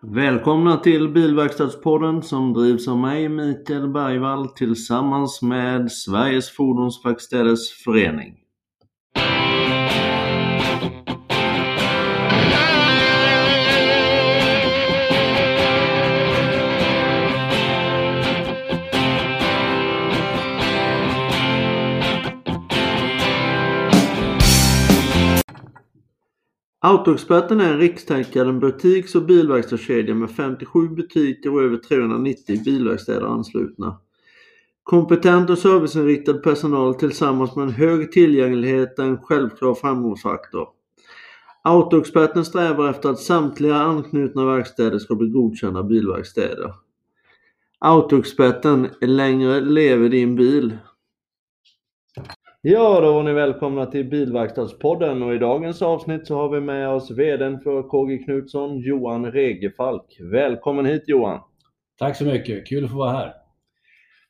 Välkomna till Bilverkstadspodden som drivs av mig Mikael Bergvall tillsammans med Sveriges Fordonsverkstäders Förening. Autoexperten är en rikstäckande butiks och bilverkstadskedja med 57 butiker och över 390 bilverkstäder anslutna. Kompetent och serviceinriktad personal tillsammans med en hög tillgänglighet är en självklar framgångsfaktor. Autoexperten strävar efter att samtliga anknutna verkstäder ska bli godkända bilverkstäder. Autoexperten, längre lever din bil. Ja, då var ni välkomna till Bilverkstadspodden och i dagens avsnitt så har vi med oss VDn för KG Knutsson, Johan Regefalk. Välkommen hit Johan! Tack så mycket, kul att få vara här.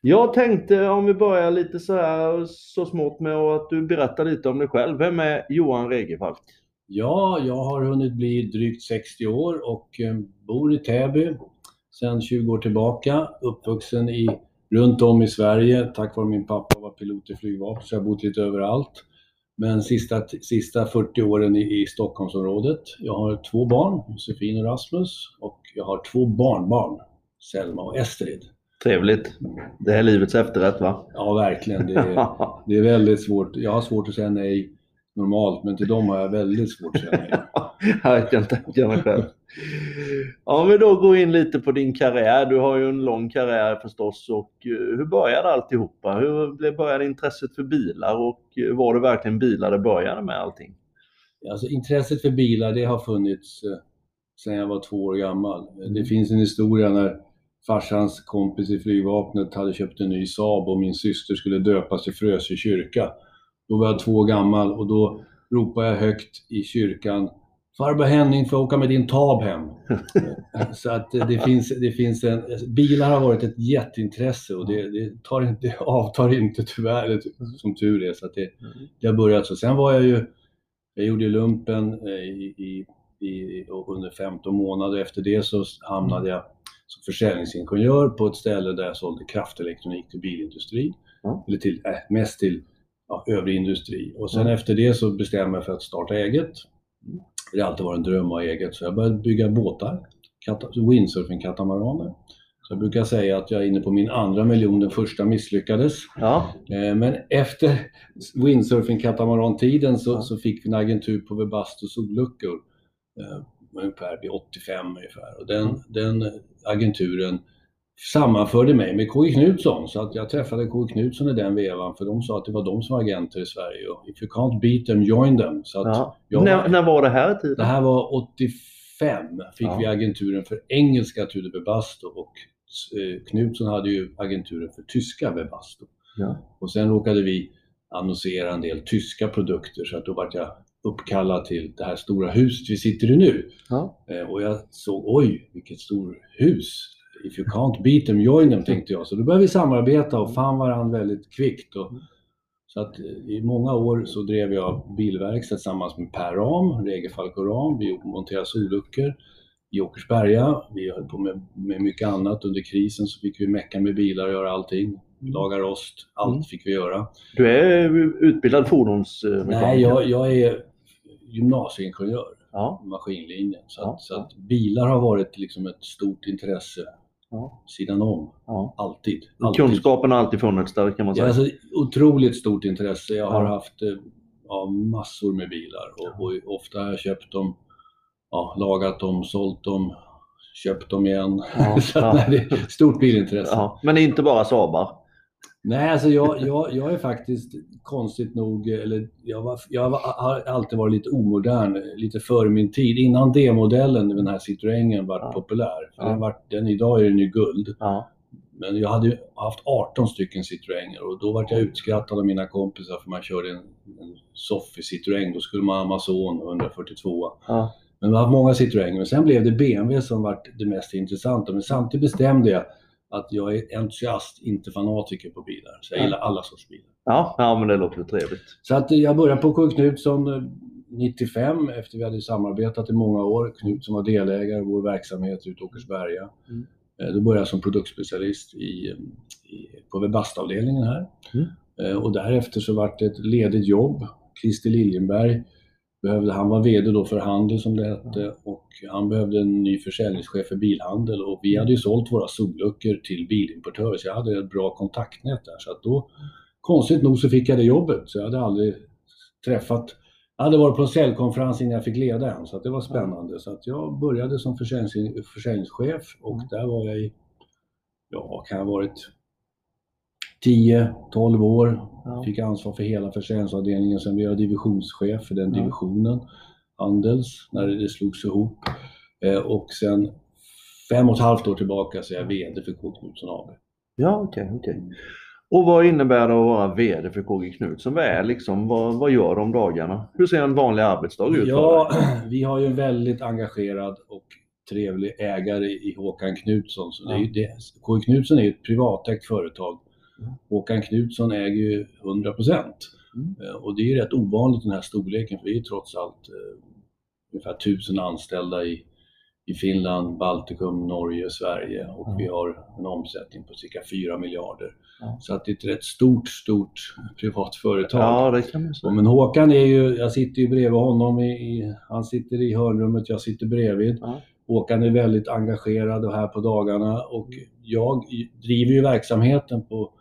Jag tänkte om vi börjar lite så här så smått med att du berättar lite om dig själv. Vem är Johan Regefalk? Ja, jag har hunnit bli drygt 60 år och eh, bor i Täby sedan 20 år tillbaka. Uppvuxen i runt om i Sverige tack vare min pappa var pilot i flygvapnet så jag har bott lite överallt. Men sista, sista 40 åren i, i Stockholmsområdet. Jag har två barn, Josefin och Rasmus och jag har två barnbarn, Selma och Estrid. Trevligt. Det är livets efterrätt va? Ja, verkligen. Det är, det är väldigt svårt. Jag har svårt att säga nej normalt, men till dem har jag väldigt svårt att säga nej. jag kan tänka mig själv. Om vi då går in lite på din karriär. Du har ju en lång karriär förstås och eh, hur började alltihopa? Hur började intresset för bilar och eh, var det verkligen bilar det började med allting? Alltså, intresset för bilar det har funnits eh, sedan jag var två år gammal. Det finns en historia när farsans kompis i flygvapnet hade köpt en ny Saab och min syster skulle döpas till Frösö kyrka. Då var jag två år gammal och då ropade jag högt i kyrkan Farbror Henning får åka med din Taab hem. så att det finns, det finns en, bilar har varit ett jätteintresse och det, det, tar inte, det avtar inte tyvärr, som tur är. Så att det, det har börjat så. Sen var jag ju, jag gjorde lumpen eh, i, i, i, under 15 månader. Efter det så hamnade jag som försäljningsingenjör på ett ställe där jag sålde kraftelektronik till bilindustrin. Mm. Eller till, äh, mest till ja, övrig industri. Och sen mm. efter det så bestämde jag mig för att starta eget. Det har alltid varit en dröm att ha eget, så jag började bygga båtar, windsurfing-katamaraner. Så jag brukar säga att jag är inne på min andra miljon, den första misslyckades. Ja. Eh, men efter windsurfing-katamaran-tiden så, ja. så, fick vi en agentur på Webasto solluckor, eh, ungefär vid 85 ungefär. Och den, den agenturen sammanförde mig med KG Knutsson så att jag träffade KG Knutsson i den vevan för de sa att det var de som var agenter i Sverige och if you can't beat them, join them. Så att ja. när, när var det här tiden? Det här var 85 fick ja. vi agenturen för engelska Tudor Webasto och eh, Knutsson hade ju agenturen för tyska Webasto. Ja. Och sen råkade vi annonsera en del tyska produkter så att då vart jag uppkallad till det här stora huset vi sitter i nu. Ja. Eh, och jag såg, oj vilket stort hus! If you can't beat them, join them, tänkte jag. Så då började vi samarbeta och fann varandra väldigt kvickt. Och, så att eh, i många år så drev jag bilverkstad tillsammans med Per Ram, Regelfalk och Ram. Vi monterade solluckor i Åkersberga. Vi höll på med, med mycket annat. Under krisen så fick vi mecka med bilar och göra allting. Laga rost, allt mm. fick vi göra. Du är utbildad fordonsmekaniker? Nej, jag, jag är gymnasieingenjör, ja. maskinlinjen. Så, ja. att, så att bilar har varit liksom ett stort intresse Ja. Sidan om. Ja. Alltid. alltid. Kunskapen har alltid funnits där kan man säga. Ja, alltså, otroligt stort intresse. Jag har haft eh, ja, massor med bilar och, och, ofta har jag köpt dem, ja, lagat dem, sålt dem, köpt dem igen. Ja, Så, nej, det är stort bilintresse. Men inte bara Saabar? Nej, alltså jag, jag, jag är faktiskt konstigt nog, eller jag, var, jag har alltid varit lite omodern, lite före min tid. Innan D-modellen, den här Citroengen, var ja. populär. Ja. den, var, den, idag är den ju guld. Ja. Men jag hade haft 18 stycken Citroenger och då var jag utskrattad av mina kompisar för man körde en, en soffig Citroën. Då skulle man Amazon 142. Ja. Men jag har haft många Citroenger. Men sen blev det BMW som var det mest intressanta. Men samtidigt bestämde jag att jag är entusiast, inte fanatiker på bilar. Så jag gillar alla sorts bilar. Ja, ja men det låter trevligt. Så att jag började på K. Knutsson 95, efter vi hade samarbetat i många år, Knut som var delägare i vår verksamhet ute i Åkersberga, Mm. eh, då började jag som produktspecialist i, i, på Webastavdelningen här. Mm. Eh, Och därefter så vart det ett ledigt jobb. Christer Liljenberg behövde, han var VD då för handel som det hette och han behövde en ny försäljningschef för bilhandel och vi hade ju sålt våra solluckor till bilimportörer så jag hade ett bra kontaktnät där. Så att då, konstigt nog så fick jag det jobbet så jag hade aldrig träffat jag hade varit på en säljkonferens innan jag fick leda en, så det var spännande. Så att jag började som försäljnings, försäljningschef och Mm. där var jag i, ja, kan ha varit 10-12 år. Ja. Fick ansvar för hela försäljningsavdelningen. Sen blev jag divisionschef för den Ja. divisionen, Handels, när det slogs ihop. Eh, och sen fem och ett halvt år tillbaka så är jag VD för K. Knutsson AB. Ja, okej, okej. Och vad innebär det att vara VD för KG Knutsson? Vad är liksom, vad, vad gör de dagarna? Hur ser en vanlig arbetsdag ut? Ja, vi har ju en väldigt engagerad och trevlig ägare i Håkan Knutsson. Så det är ju det. KG Knutsson är ett privatägt företag. Mm. Håkan Knutsson äger ju 100 procent. Mm. Eh, Och det är ju rätt ovanligt den här storleken för vi är ju trots allt eh, ungefär 1000 anställda i, i Finland, Baltikum, Norge, Sverige och Mm. vi har en omsättning på cirka 4 miljarder. Ja. Så att det är ett rätt stort, stort privat företag. Ja, det kan man säga. men Håkan är ju, jag sitter ju bredvid honom, i, i, han sitter i hörnrummet, jag sitter bredvid. Ja. Håkan är väldigt engagerad och här på dagarna och jag driver ju verksamheten på,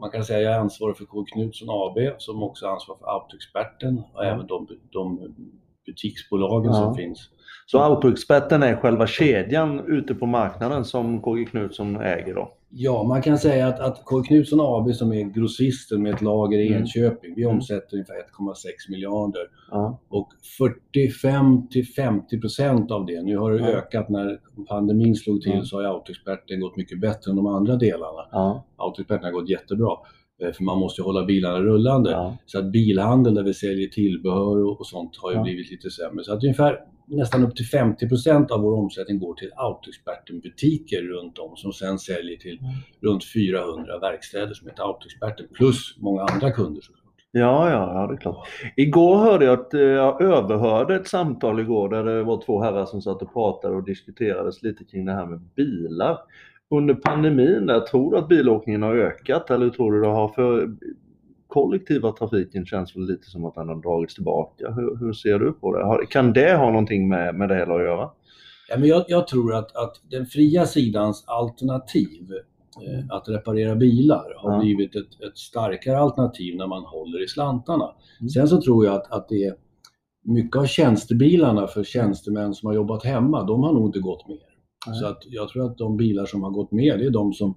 man kan säga jag är ansvarig för K. Knutsson AB som också är ansvarig för Autoexperten och även de, de butiksbolagen Ja. som finns. Så Autoexperten är själva kedjan ute på marknaden som KG Knutsson äger då? Ja, man kan säga att, att K. Knutsson AB som är grossisten med ett lager i Mm. Enköping, vi Mm. omsätter ungefär 1,6 miljarder. Ja. Och 45 till 50 procent av det, nu har det Ja. ökat när pandemin slog till Ja. så har Autoexperten gått mycket bättre än de andra delarna. Ja. Autoexperten har gått jättebra, för man måste ju hålla bilarna rullande. Ja. Så att bilhandel där vi säljer tillbehör och och sånt har ju Ja. blivit lite sämre. Så att ungefär nästan upp till 50 procent av vår omsättning går till Autoexperten-butiker runt om som sen säljer till Mm. runt 400 verkstäder som heter Autoexperten plus många andra kunder såklart. Ja, ja, ja, det är klart. Igår hörde jag att eh, jag överhörde ett samtal igår där det var två herrar som satt och pratade och diskuterades lite kring det här med bilar. Under pandemin, där, tror du att bilåkningen har ökat eller tror du det har för kollektiva trafiken känns väl lite som att den har dragits tillbaka. Hur, hur ser du på det? Kan det ha någonting med, med det hela att göra? Ja, men jag, jag tror att, att den fria sidans alternativ eh, att reparera bilar har Ja. blivit ett, ett starkare alternativ när man håller i slantarna. Mm. Sen så tror jag att, att det är mycket av tjänstebilarna för tjänstemän som har jobbat hemma, de har nog inte gått mer. Nej. Så att jag tror att de bilar som har gått med, det är de som,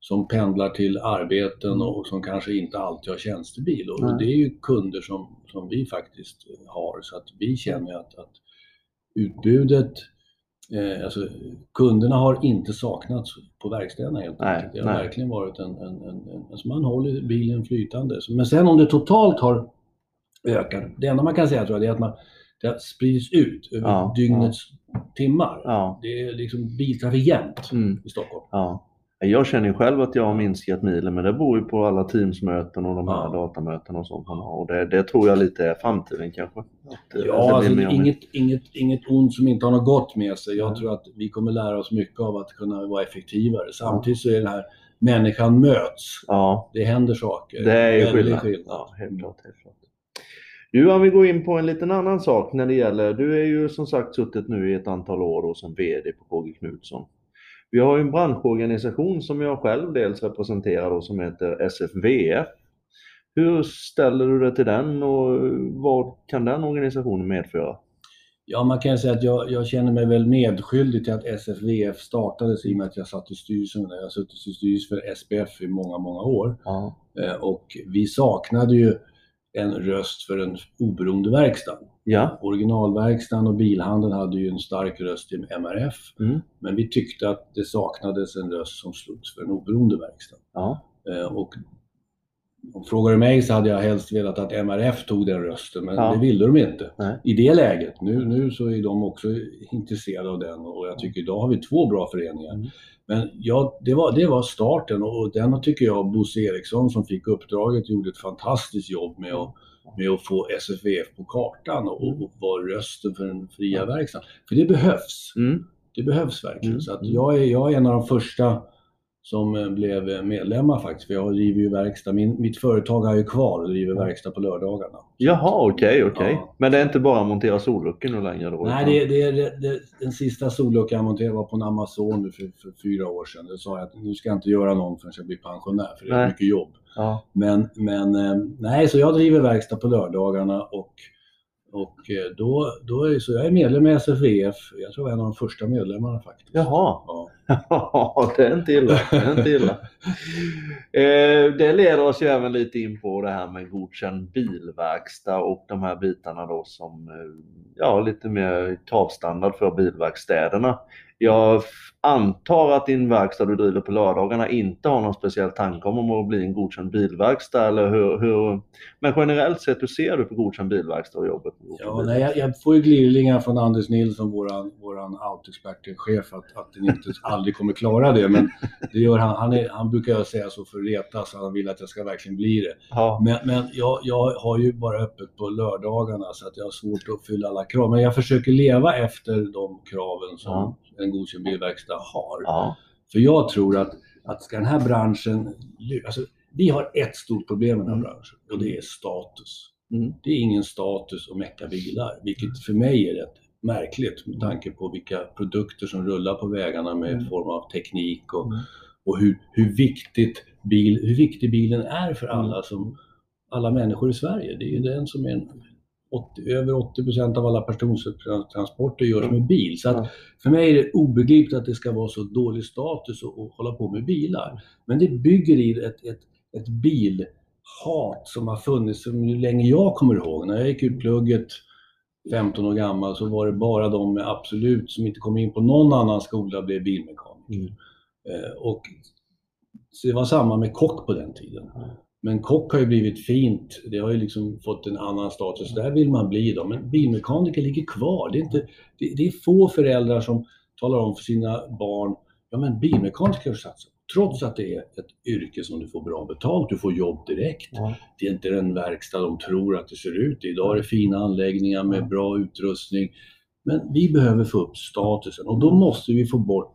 som pendlar till arbeten och som kanske inte alltid har tjänstebil. Och Nej. det är ju kunder som, som vi faktiskt har, så att vi känner att, att utbudet Eh, alltså, kunderna har inte saknats på verkstäderna helt enkelt. Det har nej. verkligen varit en, en, en, en... Alltså man håller bilen flytande. Men sen om det totalt har ökat, det enda man kan säga tror jag det är att man, det har spridits ut över Ja, dygnets timmar. Ja. Det är liksom biltrafik jämt Mm. i Stockholm. Ja. Jag känner ju själv att jag har minskat milen men det beror ju på alla Teamsmöten och de här Ja. datamöten och sånt man har. Och det, det tror jag lite är framtiden kanske. Att, eh, Ja, alltså, inget, inget, inget ont som inte har något gott med sig. Jag Nej. tror att vi kommer lära oss mycket av att kunna vara effektivare. Samtidigt så är det här, människan möts. Ja, Det händer saker. det är ju Väldigt skillnad. Ja, helt klart, helt klart. Du, om vi går in på en liten annan sak när det gäller, du är ju som sagt suttit nu i ett antal år då som VD på KG Knutsson. Vi har ju en branschorganisation som jag själv dels representerar då som heter SFVF. Hur ställer du dig till den och vad kan den organisationen medföra? Ja, man kan säga att jag, jag känner mig väl medskyldig till att SFVF startades i och med att jag satt i styrelsen. Jag har suttit i styrelsen för SPF i många, många år. Ja. Eh, Och vi saknade ju en röst för en oberoende verkstad. Ja. Originalverkstaden och bilhandeln hade ju en stark röst i MRF. Mm. Men vi tyckte att det saknades en röst som slogs för en oberoende verkstad. Ja. Eh, Och om frågar du mig så hade jag helst velat att MRF tog den rösten, men Ja. det ville de inte. Nej. I det läget, nu, nu så är de också intresserade av den och jag tycker idag har vi två bra föreningar. Mm. Men ja, det var, det var starten och den tycker jag Bosse Eriksson som fick uppdraget gjorde ett fantastiskt jobb med att med att få SFVF på kartan och, och vara rösten för den fria verkstaden. För det behövs. Mm. Det behövs verkligen. Mm. Så att jag, är, jag är en av de första som eh, blev medlemmar faktiskt. För jag driver ju verkstad. Min, mitt företag har ju kvar och driver verkstad på lördagarna. Jaha, okej, okej. Ja. Men det är inte bara montera solluckor nu längre då? Nej, det, det, det, det, den sista solluckan jag monterade var på en Amazon för, för fyra år sedan. Då sa jag att nu ska jag inte göra någon förrän jag blir pensionär, för det är Nej. mycket jobb. Ja. Men, men eh, nej, så jag driver verkstad på lördagarna och, och eh, då, då är, så jag är medlem i SFVF. Jag tror jag är en av de första medlemmarna faktiskt. Jaha. Ja. Det är inte illa. Det är inte illa. Eh, det leder oss ju även lite in på det här med godkänd bilverkstad och de här bitarna då som, eh, ja, lite mer kravstandard för bilverkstäderna. Jag antar att din verkstad du driver på lördagarna inte har någon speciell tanke om att bli en godkänd bilverkstad eller hur, hur men generellt sett hur ser du på godkänd bilverkstad och jobbet? Ja, nej, jag, jag får ju glidningar från Anders Nilsson, våran, våran autoexpertchef, att, att den inte aldrig kommer klara det. Men det gör han. Han, är, han brukar säga så för att retas, han vill att jag ska verkligen bli det. Ja. Men, men jag, jag har ju bara öppet på lördagarna så att jag har svårt att uppfylla alla krav. Men jag försöker leva efter de kraven som Ja. en godkänd bilverkstad har. Ja. För jag tror att, att ska den här branschen... Alltså, vi har ett stort problem med den här Mm. branschen och det är status. Mm. Det är ingen status att mecka bilar, vilket för mig är rätt märkligt med tanke på vilka produkter som rullar på vägarna med Mm. form av teknik och, Mm. och hur, hur, viktigt bil, hur viktig bilen är för Mm. alla, som, alla människor i Sverige. Det är ju den som är en, 80, över 80 procent av alla persontransporter görs med bil. Så att Ja. för mig är det obegripligt att det ska vara så dålig status att, att hålla på med bilar. Men det bygger i ett, ett, ett bilhat som har funnits så länge jag kommer ihåg. När jag gick ut plugget 15 år gammal så var det bara de med absolut som inte kom in på någon annan skola blev bilmekaniker. Mm. Eh, och det var samma med kock på den tiden. Men kock har ju blivit fint. Det har ju liksom fått en annan status. Där vill man bli då. Men bilmekaniker ligger kvar. Det är, inte, det, det är få föräldrar som talar om för sina barn, ja men bilmekaniker du satsa. Trots att det är ett yrke som du får bra betalt, du får jobb direkt. Ja. Det är inte den verkstad de tror att det ser ut. Idag är det fina anläggningar med bra utrustning. Men vi behöver få upp statusen och då måste vi få bort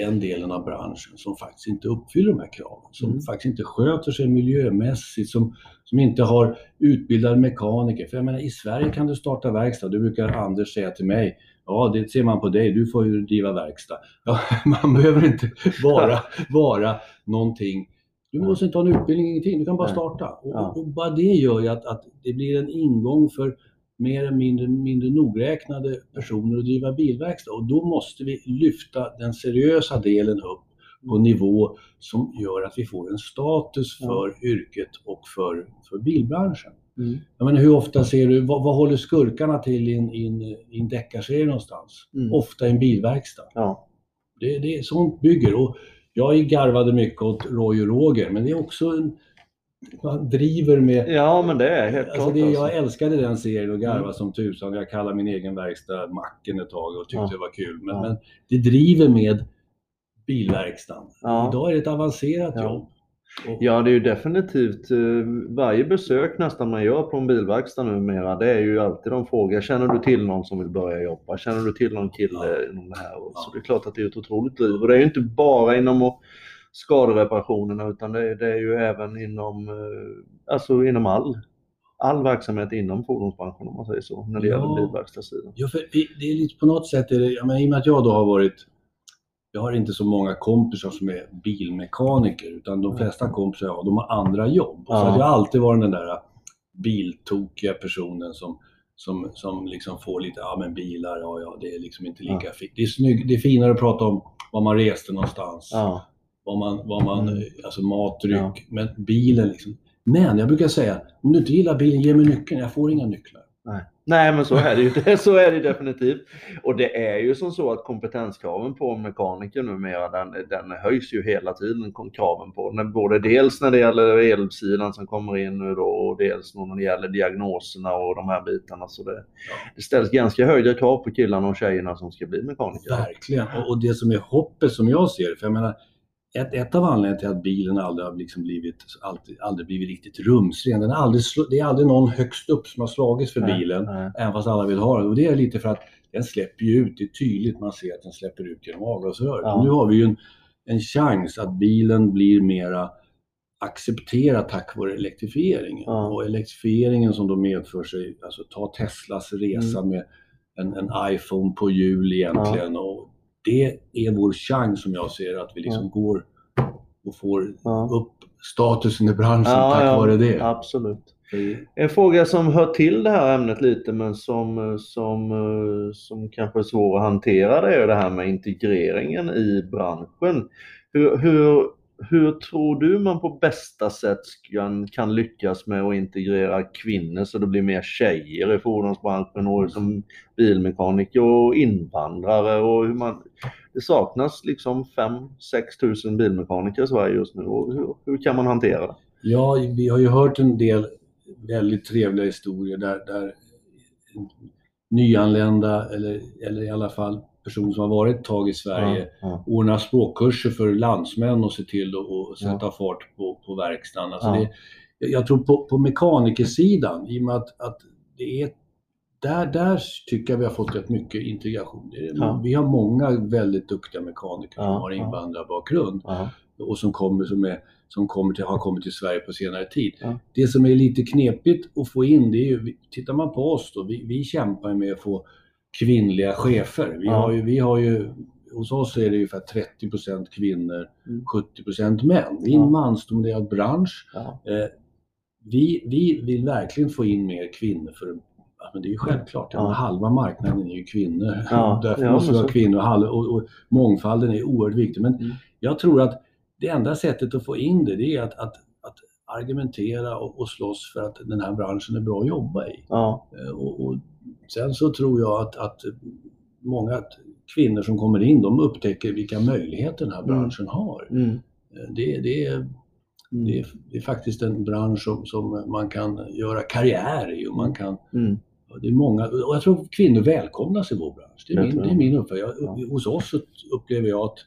den delen av branschen som faktiskt inte uppfyller de här kraven. Som Mm. faktiskt inte sköter sig miljömässigt, som, som inte har utbildade mekaniker. För jag menar, i Sverige kan du starta verkstad. Det brukar Anders säga till mig. Ja, det ser man på dig. Du får ju driva verkstad. Ja, man behöver inte vara, vara någonting. Du måste inte ha en utbildning, ingenting. Du kan bara starta. Och, och bara det gör ju att, att det blir en ingång för mer eller mindre, mindre nogräknade personer att driva bilverkstad. Och då måste vi lyfta den seriösa delen upp på nivå som gör att vi får en status Ja. för yrket och för, för bilbranschen. Mm. Jag menar, hur ofta ser du, vad, vad håller skurkarna till i en, i en, en deckarserie någonstans? Mm. Ofta i en bilverkstad. Ja. Det, det är sånt bygger. Och jag garvade mycket åt Roy och Roger, men det är också en... Man driver med... ja, men det är helt Alltså klart. det, alltså. jag älskade den serien och garvade Mm. som tusan. Jag kallade min egen verkstad Macken ett tag och tyckte Ja. det var kul. Men, Ja. men det driver med bilverkstaden. Ja. Idag är det ett avancerat jobb. Och, Ja, det är ju definitivt eh, varje besök nästan man gör på en bilverkstad numera. Det är ju alltid de frågar, känner du till någon som vill börja jobba? Känner du till någon kille inom det här? Så det är klart att det är ett otroligt driv. Och det är ju inte bara inom och- skadereparationerna utan det är, det är ju även inom, eh, alltså inom all, all verksamhet inom fordonsbranschen om man säger så, när det Ja. gäller bilverkstadssidan. Ja, för det är lite på något sätt, är det, jag menar, i och med att jag då har varit, jag har inte så många kompisar som är bilmekaniker, utan de flesta kompisar jag har, de har andra jobb. Så Ja. att jag har alltid varit den där biltokiga personen som, som, som liksom får lite, ja men bilar, ja ja, det är liksom inte lika fint. Det är, snygg, det är finare att prata om var man reste någonstans, Ja, vad man, vad man Mm. alltså mat, dryck, Ja. men bilen liksom. Men jag brukar säga, om du inte gillar bilen, ge mig nyckeln, jag får inga nycklar. Nej. Nej, men så är det ju. Så är det definitivt. Och det är ju som så att kompetenskraven på mekaniker numera, den, den höjs ju hela tiden, kraven på den. Både dels när det gäller elsidan som kommer in nu då och dels när det gäller diagnoserna och de här bitarna. Så det, det ställs ganska höga krav på killarna och tjejerna som ska bli mekaniker. Verkligen. Och, och det som är hoppet som jag ser för jag menar, ett, ett av anledningarna till att bilen aldrig har liksom blivit, aldrig, aldrig blivit riktigt rumsren, den är aldrig, det är aldrig någon högst upp som har slagits för Nej, bilen, nej. även fast alla vill ha den. Och det är lite för att den släpper ju ut, det är tydligt man ser att den släpper ut genom avgasröret. Ja. Nu har vi ju en, en chans att bilen blir mera accepterad tack vare elektrifieringen. Ja. Och elektrifieringen som då medför sig, alltså ta Teslas resa Mm. med en, en iPhone på hjul egentligen. Och det är vår chans som jag ser att vi liksom går och får Ja. upp statusen i branschen tack vare det. Absolut. En fråga som hör till det här ämnet lite men som, som, som kanske är svår att hantera det är det här med integreringen i branschen. Hur, hur, hur tror du man på bästa sätt kan, kan lyckas med att integrera kvinnor så det blir mer tjejer i fordonsbranschen och som bilmekaniker och invandrare och hur man... Det saknas liksom 5-6 tusen bilmekaniker i Sverige just nu och hur, hur kan man hantera det? Ja, vi har ju hört en del väldigt trevliga historier där, där nyanlända eller, eller i alla fall personer som har varit ett tag i Sverige Ja, ordnar språkkurser för landsmän och ser till att sätta fart på, på verkstaden. Alltså det, jag tror på, på mekanikersidan, i och med att, att det är där, där tycker jag vi har fått rätt mycket integration. Ja. Vi har många väldigt duktiga mekaniker Ja, som har invandrarbakgrund ja, och som, kommer, som, är, som kommer till, har kommit till Sverige på senare tid. Det som är lite knepigt att få in, det är ju, tittar man på oss då, vi, vi kämpar med att få kvinnliga chefer. Vi, Ja. har ju, vi har ju, hos oss är det ungefär 30% kvinnor, Mm. 70% män. Vi är en Ja. mansdominerad bransch. ja. Eh, vi, vi vill verkligen få in mer kvinnor för men det är ju självklart, Ja. halva marknaden är ju kvinnor. Ja, Därför måste vi ha kvinnor och, halv, och, och mångfalden är oerhört viktig. Men Mm. jag tror att det enda sättet att få in det, det är att, att argumentera och, och slåss för att den här branschen är bra att jobba i. ja. Eh, Och, och sen så tror jag att, att många kvinnor som kommer in, de upptäcker vilka möjligheter den här Mm. branschen har. Mm. Eh, Det, det, är, det, är, det är faktiskt en bransch som, som man kan göra karriär i och man kan Mm. det är många, och jag tror kvinnor välkomnas i vår bransch. Det är min, det är min uppfattning. Jag, Ja. Hos oss upplever jag att,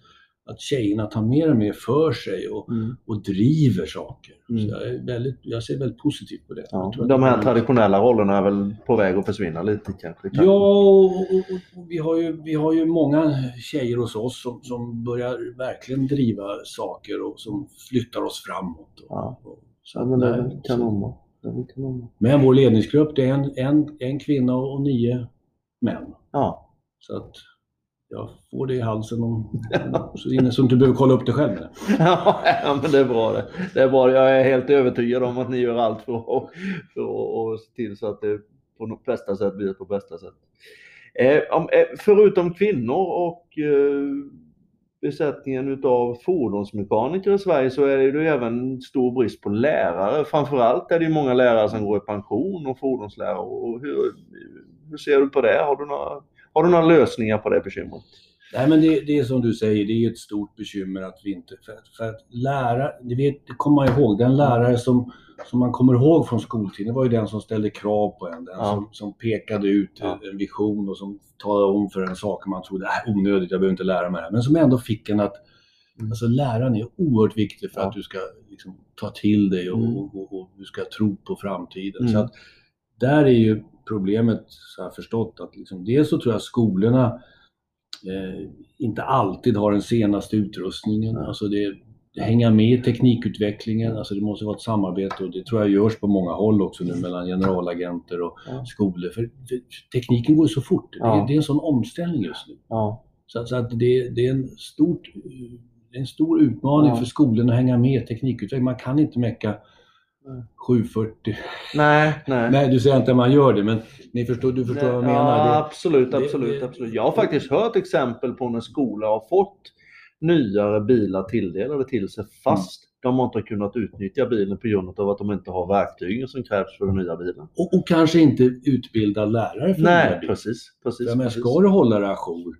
att tjejerna tar mer och mer för sig och, Mm. och driver saker. Mm. Så jag, väldigt, jag ser väldigt positivt på det. Ja. De här traditionella rollerna är väl på väg att försvinna lite kanske? Ja, och, och, och, vi, har ju, vi har ju många tjejer hos oss som, som börjar verkligen driva saker och som flyttar oss framåt. Ja. och, Ja, men det är kanon. men vår ledningsgrupp det är en, en, en kvinna och nio män. Ja. Så att jag får det i halsen om, så, inne, så du inte behöver kolla upp det själv. ja, men det är bra det. Det är bra. Jag är helt övertygad om att ni gör allt för att, för att, se till så att det på bästa sätt blir på bästa sätt. Eh, om, eh, förutom kvinnor och eh, besättningen utav fordonsmekaniker i Sverige så är det ju även stor brist på lärare. Framförallt är det ju många lärare som går i pension och fordonslärare. Och hur, hur ser du på det? Har du några, har du några lösningar på det bekymret? Nej, men det, det är som du säger, det är ett stort bekymmer att vi inte... För, för att lära, det, vet, det kommer man ihåg, den lärare som, som man kommer ihåg från skoltiden, var ju den som ställde krav på en, den Ja. som, som pekade ut Ja. en vision och som talade om för en saker man trodde är onödigt, jag behöver inte lära mig det här. Men som ändå fick en att Mm. Alltså läraren är oerhört viktig för Ja. att du ska liksom, ta till dig och, Mm. och, och, och du ska tro på framtiden. Mm. Så att, där är ju problemet, så har jag förstått, att liksom, dels så tror jag skolorna eh, inte alltid har den senaste utrustningen. Alltså det, det hänga med i teknikutvecklingen, alltså det måste vara ett samarbete och det tror jag görs på många håll också nu mellan generalagenter och Ja. skolor. För, tekniken går så fort. Ja. Det, det är en sån omställning just nu. Ja. Så, så att det, det är en stort, det är en stor utmaning Ja. för skolorna att hänga med i teknikutvecklingen. Man kan inte mecka Nej. 740. Nej, nej. Nej, du säger inte att man gör det, men ni förstår, du förstår vad jag menar. Ja, Det, absolut, det- absolut, det- absolut. Jag har faktiskt hört exempel på när skolor har fått nyare bilar tilldelade till sig fast de har inte kunnat utnyttja bilen på grund av att de inte har verktygen som krävs för den nya bilen. och, och kanske inte utbildad lärare för den här Nej, biten. precis. precis, För, men precis. ska du hålla dig ajour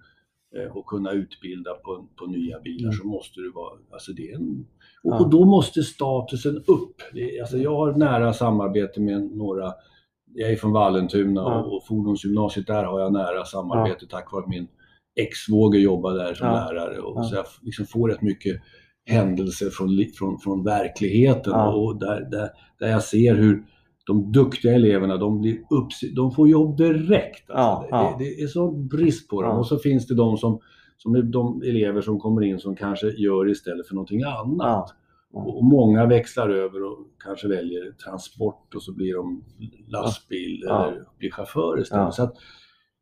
och kunna utbilda på, på nya bilar Mm. så måste du vara... Alltså det är en, och, Ja. och då måste statusen upp. Det, alltså jag har nära samarbete med några... Jag är från Vallentuna Ja. och, och fordonsgymnasiet där har jag nära samarbete tack vare min ex-svåger jobbar där som lärare. Och. Så jag liksom får rätt mycket händelser från, från, från verkligheten och där, där, där jag ser hur de duktiga eleverna, de, blir upps- de får jobb direkt. Alltså. Ja, ja. Det, det är så brist på dem. Ja. Och så finns det de som, som de elever som kommer in som kanske gör istället för någonting annat. Och många växlar över och kanske väljer transport och så blir de lastbil eller blir chaufför istället. Så att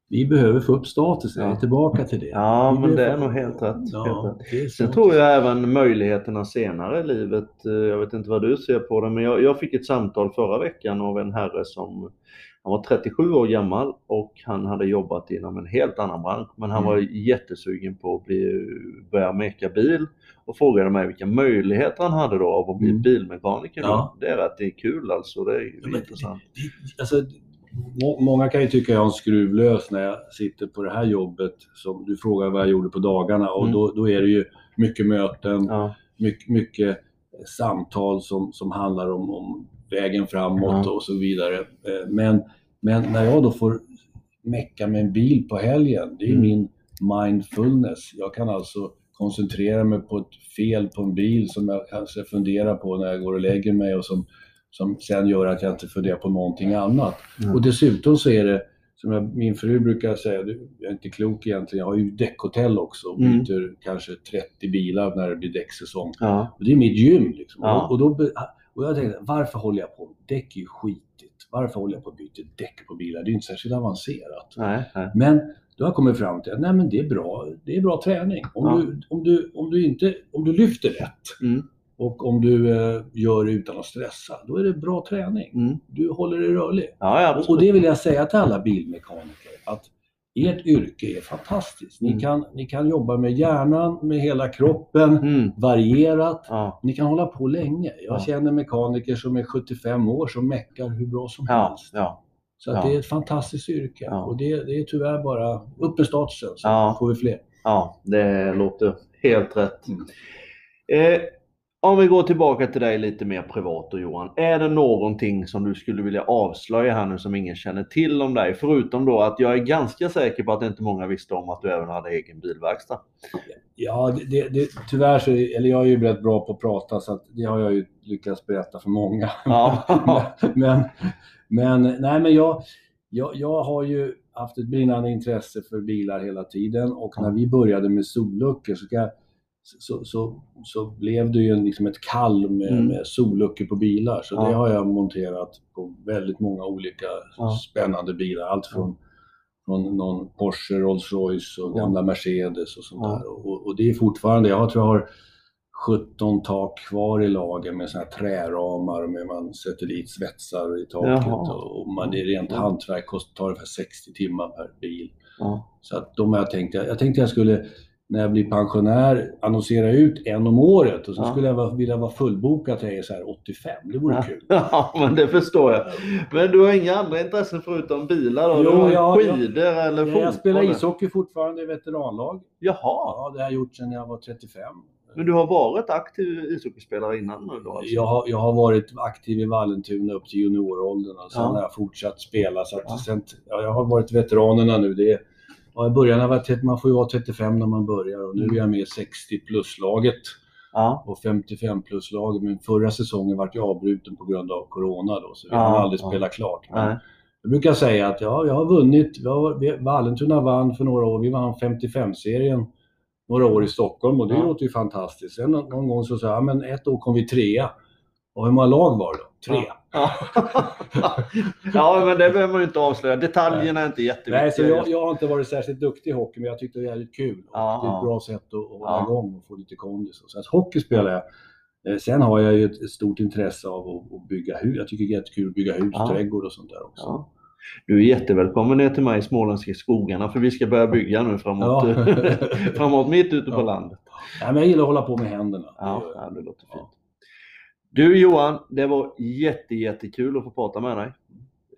vi behöver få upp statusen, Ja. tillbaka till det. Ja, Vi men det är nog helt rätt. Ja, Helt Sen tror jag även möjligheterna senare i livet. eh, Jag vet inte vad du ser på det, men jag, jag fick ett samtal förra veckan av en herre som han var 37 år gammal och han hade jobbat inom en helt annan bransch. Men han Mm. var jättesugen på att bli, börja meka bil och frågade mig vilka möjligheter han hade då av att bli Mm. bilmekaniker. Ja. Det är rätt det är kul alltså. Det är Ja, intressant. Det- Alltså, många kan ju tycka jag är en skruvlös när jag sitter på det här jobbet. Som du frågar vad jag gjorde på dagarna och Mm. då, då är det ju mycket möten, Ja, mycket, mycket samtal som, som handlar om, om vägen framåt Ja. och så vidare. Eh, Men, men när jag då får mecka med en bil på helgen, det är Mm. min mindfulness. Jag kan alltså koncentrera mig på ett fel på en bil som jag kanske funderar på när jag går och lägger mig och som, som sen gör att jag inte funderar på någonting annat. Mm. Och dessutom så är det, som jag, min fru brukar säga, jag är inte klok egentligen, jag har ju däckhotell också och Mm. byter kanske 30 bilar när det blir däcksäsong. ja, Och det är mitt gym. Liksom. Ja. Och, och, då, och jag tänkte, varför håller jag på? Däck är ju skitigt. Varför håller jag på att byta däck på bilar? Det är ju inte särskilt avancerat. nej, nej. Men då har jag kommit fram till att nej, men det är bra, det är bra träning. Om, Ja. du, om, du, om, du inte, om du lyfter rätt Mm. Och om du eh, gör det utan att stressa, då är det bra träning. Mm. Du håller dig rörlig. Ja, ja, Och, det vill jag säga till alla bilmekaniker, att ert yrke är fantastiskt. Ni, Mm. kan, ni kan jobba med hjärnan, med hela kroppen, Mm. varierat. Ja, Ni kan hålla på länge. Jag Ja. känner mekaniker som är 75 år som meckar hur bra som helst. Så det är ett fantastiskt yrke. Och det, det är tyvärr bara upp med statusen så får vi fler. Ja, det låter helt rätt. Mm. Eh, om vi går tillbaka till dig lite mer privat då Johan. Är det någonting som du skulle vilja avslöja här nu som ingen känner till om dig? Förutom då att jag är ganska säker på att inte många visste om att du även hade egen bilverkstad. Ja, det, det, tyvärr så, eller jag är ju rätt bra på att prata så att det har jag ju lyckats berätta för många. Ja. men, men, nej men jag, jag, jag har ju haft ett brinnande intresse för bilar hela tiden och när vi började med solluckor så, kan jag- så, så, så blev det ju liksom ett kall med, Mm. med solluckor på bilar. Så Ja. det har jag monterat på väldigt många olika Ja. spännande bilar. Allt från från någon Porsche, Rolls Royce och Ja. gamla Mercedes och sånt Ja. där. Och, och det är fortfarande, jag tror jag har 17 tak kvar i lager med såna här träramar med man sätter dit svetsar i taket Jaha. och, man, det är rent Ja. hantverk, kostar tar ungefär 60 timmar per bil. Ja. Så att de har jag tänkt, jag tänkte jag skulle när jag blir pensionär annonsera ut en om året och så Ja. skulle jag vilja vara fullbokad till jag är så här 85. Det vore kul. Ja, men det förstår jag. Men du har inga andra intressen förutom bilar då? Jo, du har ja, skidor eller fotboll? Jag spelar ishockey fortfarande i veteranlag. Jaha, Ja, det har jag gjort sedan jag var 35. men du har varit aktiv ishockeyspelare innan nu då? Alltså. Jag har, jag har varit aktiv i Vallentuna upp till junioråldern och sen Ja. har jag fortsatt spela. Så att Ja. sen, ja, jag har varit veteranerna nu. Det är, ja, i början var, tet- man får ju vara 35 när man börjar och nu är jag med i 60 plus-laget Ja. och 55 plus-laget. Men förra säsongen vart jag avbruten på grund av Corona då, så vi Ja, har aldrig ja. spelat klart. Men jag brukar säga att ja, jag har vunnit. Vallentuna vann för några år. Vi vann 55-serien några år i Stockholm och det Ja. låter ju fantastiskt. Sen någon, gång så sa jag, ja, men ett år kom vi trea. Och hur många lag var det då? Tre. Ja. ja, men det behöver man ju inte avslöja. Detaljerna är inte jätteviktiga. Nej, så jag, jag har inte varit särskilt duktig i hockey, men jag tyckte det var jävligt kul. Och Ja, det är ja. ett bra sätt att, att hålla Ja. igång och få lite kondis. Så att hockey spelar jag. Eh, Sen har jag ju ett, stort intresse av att, att bygga hus. Jag tycker det är jättekul att bygga hus, Ja. trädgård och sånt där också. Ja. Du är jättevälkommen ner till mig i småländska skogarna för vi ska börja bygga nu framåt, Ja. framåt mitt ute på Ja. landet. Nej, men jag gillar att hålla på med händerna. Ja, Det ja, det låter fint. Du Johan, det var jätte, jättekul att få prata med dig.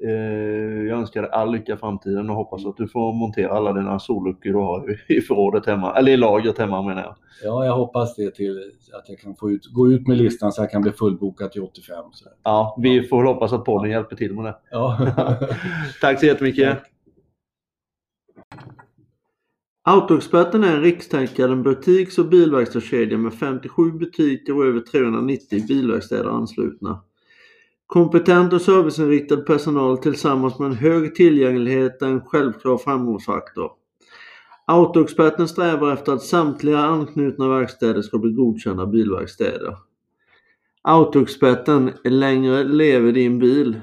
Eh, Jag önskar dig all lycka i framtiden och hoppas att du får montera alla dina solluckor du har i förrådet hemma, eller i lagret hemma menar jag. Ja, jag hoppas det till att jag kan få ut, gå ut med listan så jag kan bli fullbokad till 85. Så. Ja, vi får hoppas att podden hjälper till med det. Ja. Tack så jättemycket. Tack. Autoexperten är en rikstäckande butiks och bilverkstadskedja med 57 butiker och över 390 bilverkstäder anslutna. Kompetent och serviceinriktad personal tillsammans med en hög tillgänglighet är en självklar framgångsfaktor. Autoexperten strävar efter att samtliga anknutna verkstäder ska bli godkända bilverkstäder. Autoexperten, längre lever din bil!